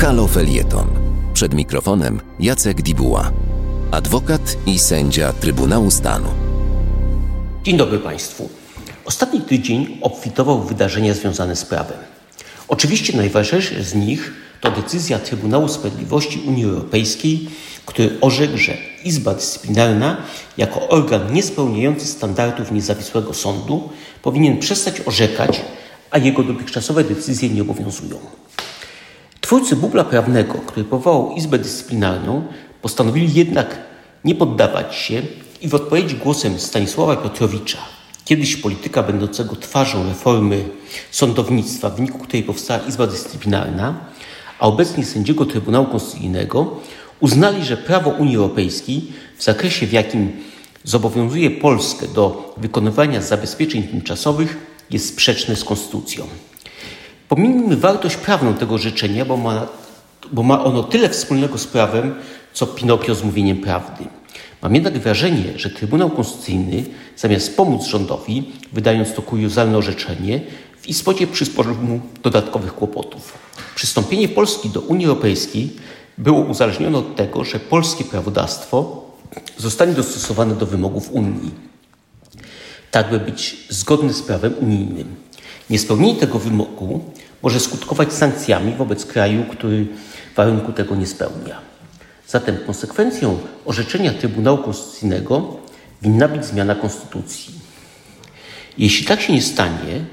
Halo Felieton. Przed mikrofonem Jacek Dibuła, adwokat i sędzia Trybunału Stanu. Dzień dobry Państwu. Ostatni tydzień obfitował wydarzenia związane z prawem. Oczywiście najważniejsze z nich to decyzja Trybunału Sprawiedliwości Unii Europejskiej, który orzekł, że Izba Dyscyplinarna jako organ niespełniający standardów niezawisłego sądu powinien przestać orzekać, a jego dotychczasowe decyzje nie obowiązują. Twórcy bubla prawnego, który powołał Izbę Dyscyplinarną, postanowili jednak nie poddawać się i w odpowiedzi głosem Stanisława Piotrowicza, kiedyś polityka będącego twarzą reformy sądownictwa, w wyniku której powstała Izba Dyscyplinarna, a obecnie sędziego Trybunału Konstytucyjnego, uznali, że prawo Unii Europejskiej w zakresie, w jakim zobowiązuje Polskę do wykonywania zabezpieczeń tymczasowych, jest sprzeczne z konstytucją. Pominijmy wartość prawną tego życzenia, bo ma, bo ma ono tyle wspólnego z prawem, co Pinokio z mówieniem prawdy. Mam jednak wrażenie, że Trybunał Konstytucyjny, zamiast pomóc rządowi, wydając to kuriozalne orzeczenie, w istocie przysporzył mu dodatkowych kłopotów. Przystąpienie Polski do Unii Europejskiej było uzależnione od tego, że polskie prawodawstwo zostanie dostosowane do wymogów Unii, tak by być zgodne z prawem unijnym. Niespełnienie tego wymogu może skutkować sankcjami wobec kraju, który warunku tego nie spełnia. Zatem konsekwencją orzeczenia Trybunału Konstytucyjnego winna być zmiana konstytucji. Jeśli tak się nie stanie,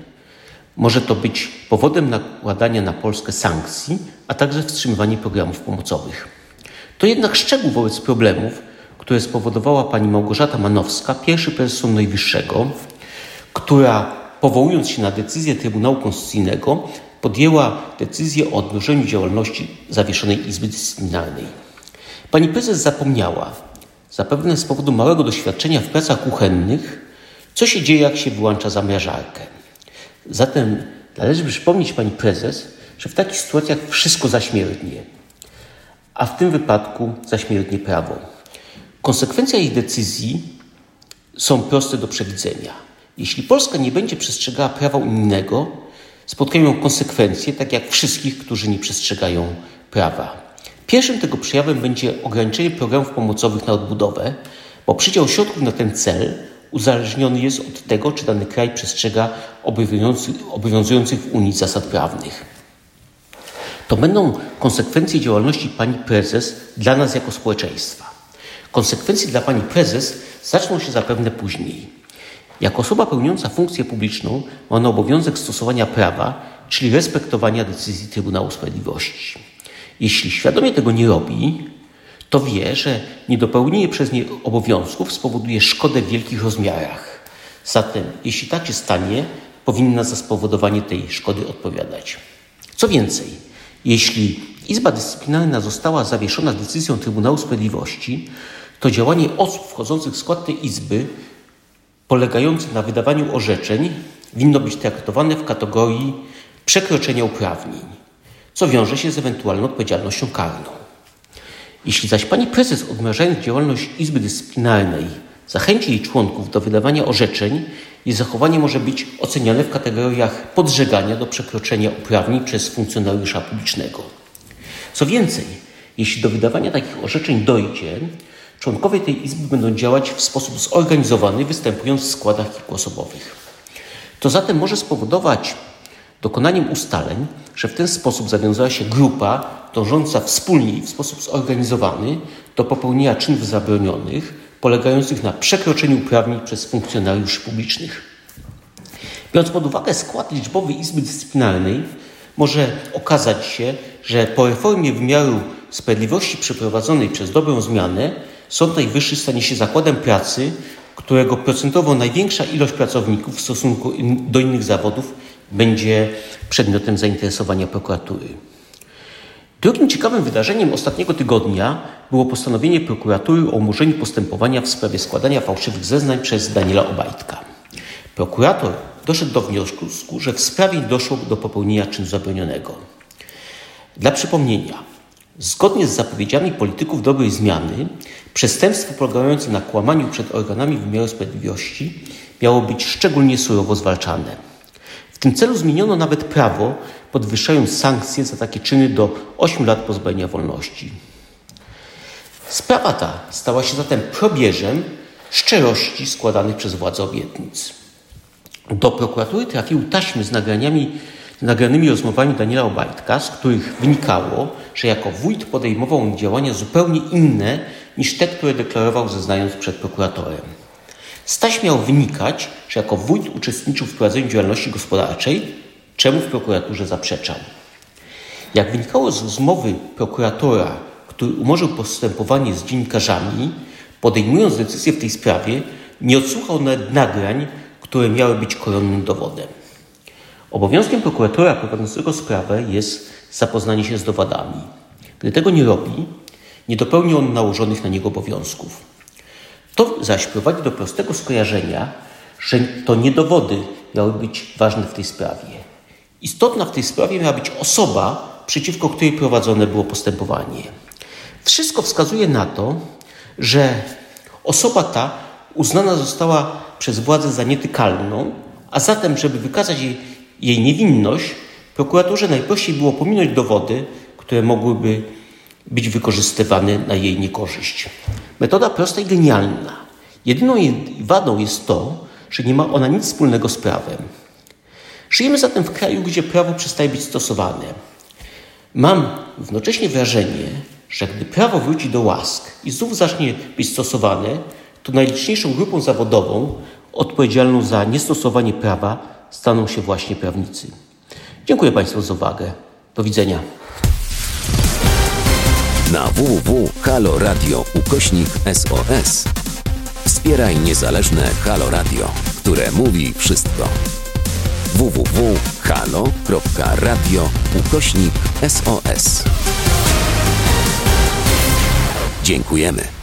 może to być powodem nakładania na Polskę sankcji, a także wstrzymywania programów pomocowych. To jednak szczegół wobec problemów, które spowodowała pani Małgorzata Manowska, pierwszy prezes Najwyższego, która powołując się na decyzję Trybunału Konstytucyjnego, podjęła decyzję o odnoszeniu działalności zawieszonej Izby Dyscyplinarnej. Pani prezes zapomniała, zapewne z powodu małego doświadczenia w pracach kuchennych, co się dzieje, jak się wyłącza zamrażarkę. Zatem należy przypomnieć pani prezes, że w takich sytuacjach wszystko zaśmiertnie, a w tym wypadku zaśmiertnie prawo. Konsekwencje jej decyzji są proste do przewidzenia. Jeśli Polska nie będzie przestrzegała prawa unijnego, spotkają ją konsekwencje, tak jak wszystkich, którzy nie przestrzegają prawa. Pierwszym tego przejawem będzie ograniczenie programów pomocowych na odbudowę, bo przydział środków na ten cel uzależniony jest od tego, czy dany kraj przestrzega obowiązujących w Unii zasad prawnych. To będą konsekwencje działalności pani prezes dla nas jako społeczeństwa. Konsekwencje dla pani prezes zaczną się zapewne później. Jako osoba pełniąca funkcję publiczną ma ona obowiązek stosowania prawa, czyli respektowania decyzji Trybunału Sprawiedliwości. Jeśli świadomie tego nie robi, to wie, że niedopełnienie przez nie obowiązków spowoduje szkodę w wielkich rozmiarach. Zatem, jeśli tak się stanie, powinna za spowodowanie tej szkody odpowiadać. Co więcej, jeśli Izba Dyscyplinarna została zawieszona decyzją Trybunału Sprawiedliwości, to działanie osób wchodzących w skład tej Izby polegające na wydawaniu orzeczeń winno być traktowane w kategorii przekroczenia uprawnień, co wiąże się z ewentualną odpowiedzialnością karną. Jeśli zaś pani prezes odmrażając działalność Izby Dyscyplinarnej zachęci jej członków do wydawania orzeczeń, jej zachowanie może być oceniane w kategoriach podżegania do przekroczenia uprawnień przez funkcjonariusza publicznego. Co więcej, jeśli do wydawania takich orzeczeń dojdzie, Członkowie tej izby będą działać w sposób zorganizowany, występując w składach kilkuosobowych. To zatem może spowodować dokonaniem ustaleń, że w ten sposób zawiązała się grupa dążąca wspólnie i w sposób zorganizowany do popełnienia czynów zabronionych, polegających na przekroczeniu uprawnień przez funkcjonariuszy publicznych. Biorąc pod uwagę skład liczbowy Izby Dyscyplinarnej, może okazać się, że po reformie wymiaru sprawiedliwości przeprowadzonej przez dobrą zmianę Sąd Najwyższy stanie się zakładem pracy, którego procentowo największa ilość pracowników w stosunku do innych zawodów będzie przedmiotem zainteresowania prokuratury. Drugim ciekawym wydarzeniem ostatniego tygodnia było postanowienie prokuratury o umorzeniu postępowania w sprawie składania fałszywych zeznań przez Daniela Obajtka. Prokurator doszedł do wniosku, że w sprawie doszło do popełnienia czynu zabronionego. Dla przypomnienia, Zgodnie z zapowiedziami polityków dobrej zmiany, przestępstwo polegające na kłamaniu przed organami wymiaru sprawiedliwości miało być szczególnie surowo zwalczane. W tym celu zmieniono nawet prawo, podwyższając sankcje za takie czyny do 8 lat pozbawienia wolności. Sprawa ta stała się zatem probierzem szczerości składanych przez władze obietnic. Do prokuratury trafiły taśmy z nagraniami, nagranymi rozmowami Daniela Obajtka, z których wynikało, że jako wójt podejmował on działania zupełnie inne niż te, które deklarował zeznając przed prokuratorem. Staś miał wynikać, że jako wójt uczestniczył w prowadzeniu działalności gospodarczej, czemu w prokuraturze zaprzeczał. Jak wynikało z rozmowy prokuratora, który umorzył postępowanie z dziennikarzami, podejmując decyzję w tej sprawie, nie odsłuchał nawet nagrań, które miały być koronnym dowodem. Obowiązkiem prokuratora prowadzącego sprawę jest zapoznanie się z dowodami. Gdy tego nie robi, nie dopełni on nałożonych na niego obowiązków. To zaś prowadzi do prostego skojarzenia, że to nie dowody miały być ważne w tej sprawie. Istotna w tej sprawie miała być osoba, przeciwko której prowadzone było postępowanie. Wszystko wskazuje na to, że osoba ta uznana została przez władzę za nietykalną, a zatem, żeby wykazać jej, jej niewinność, prokuraturze najprościej było pominąć dowody, które mogłyby być wykorzystywane na jej niekorzyść. Metoda prosta i genialna. Jedyną jej wadą jest to, że nie ma ona nic wspólnego z prawem. Żyjemy zatem w kraju, gdzie prawo przestaje być stosowane. Mam równocześnie wrażenie, że gdy prawo wróci do łask i znów zacznie być stosowane, to najliczniejszą grupą zawodową odpowiedzialną za niestosowanie prawa staną się właśnie prawnicy. Dziękuję Państwu za uwagę. Do widzenia. Na www.haloradio ukośnik SOS wspieraj niezależne Halo Radio, które mówi wszystko. www.halo.radio ukośnik SOS Dziękujemy.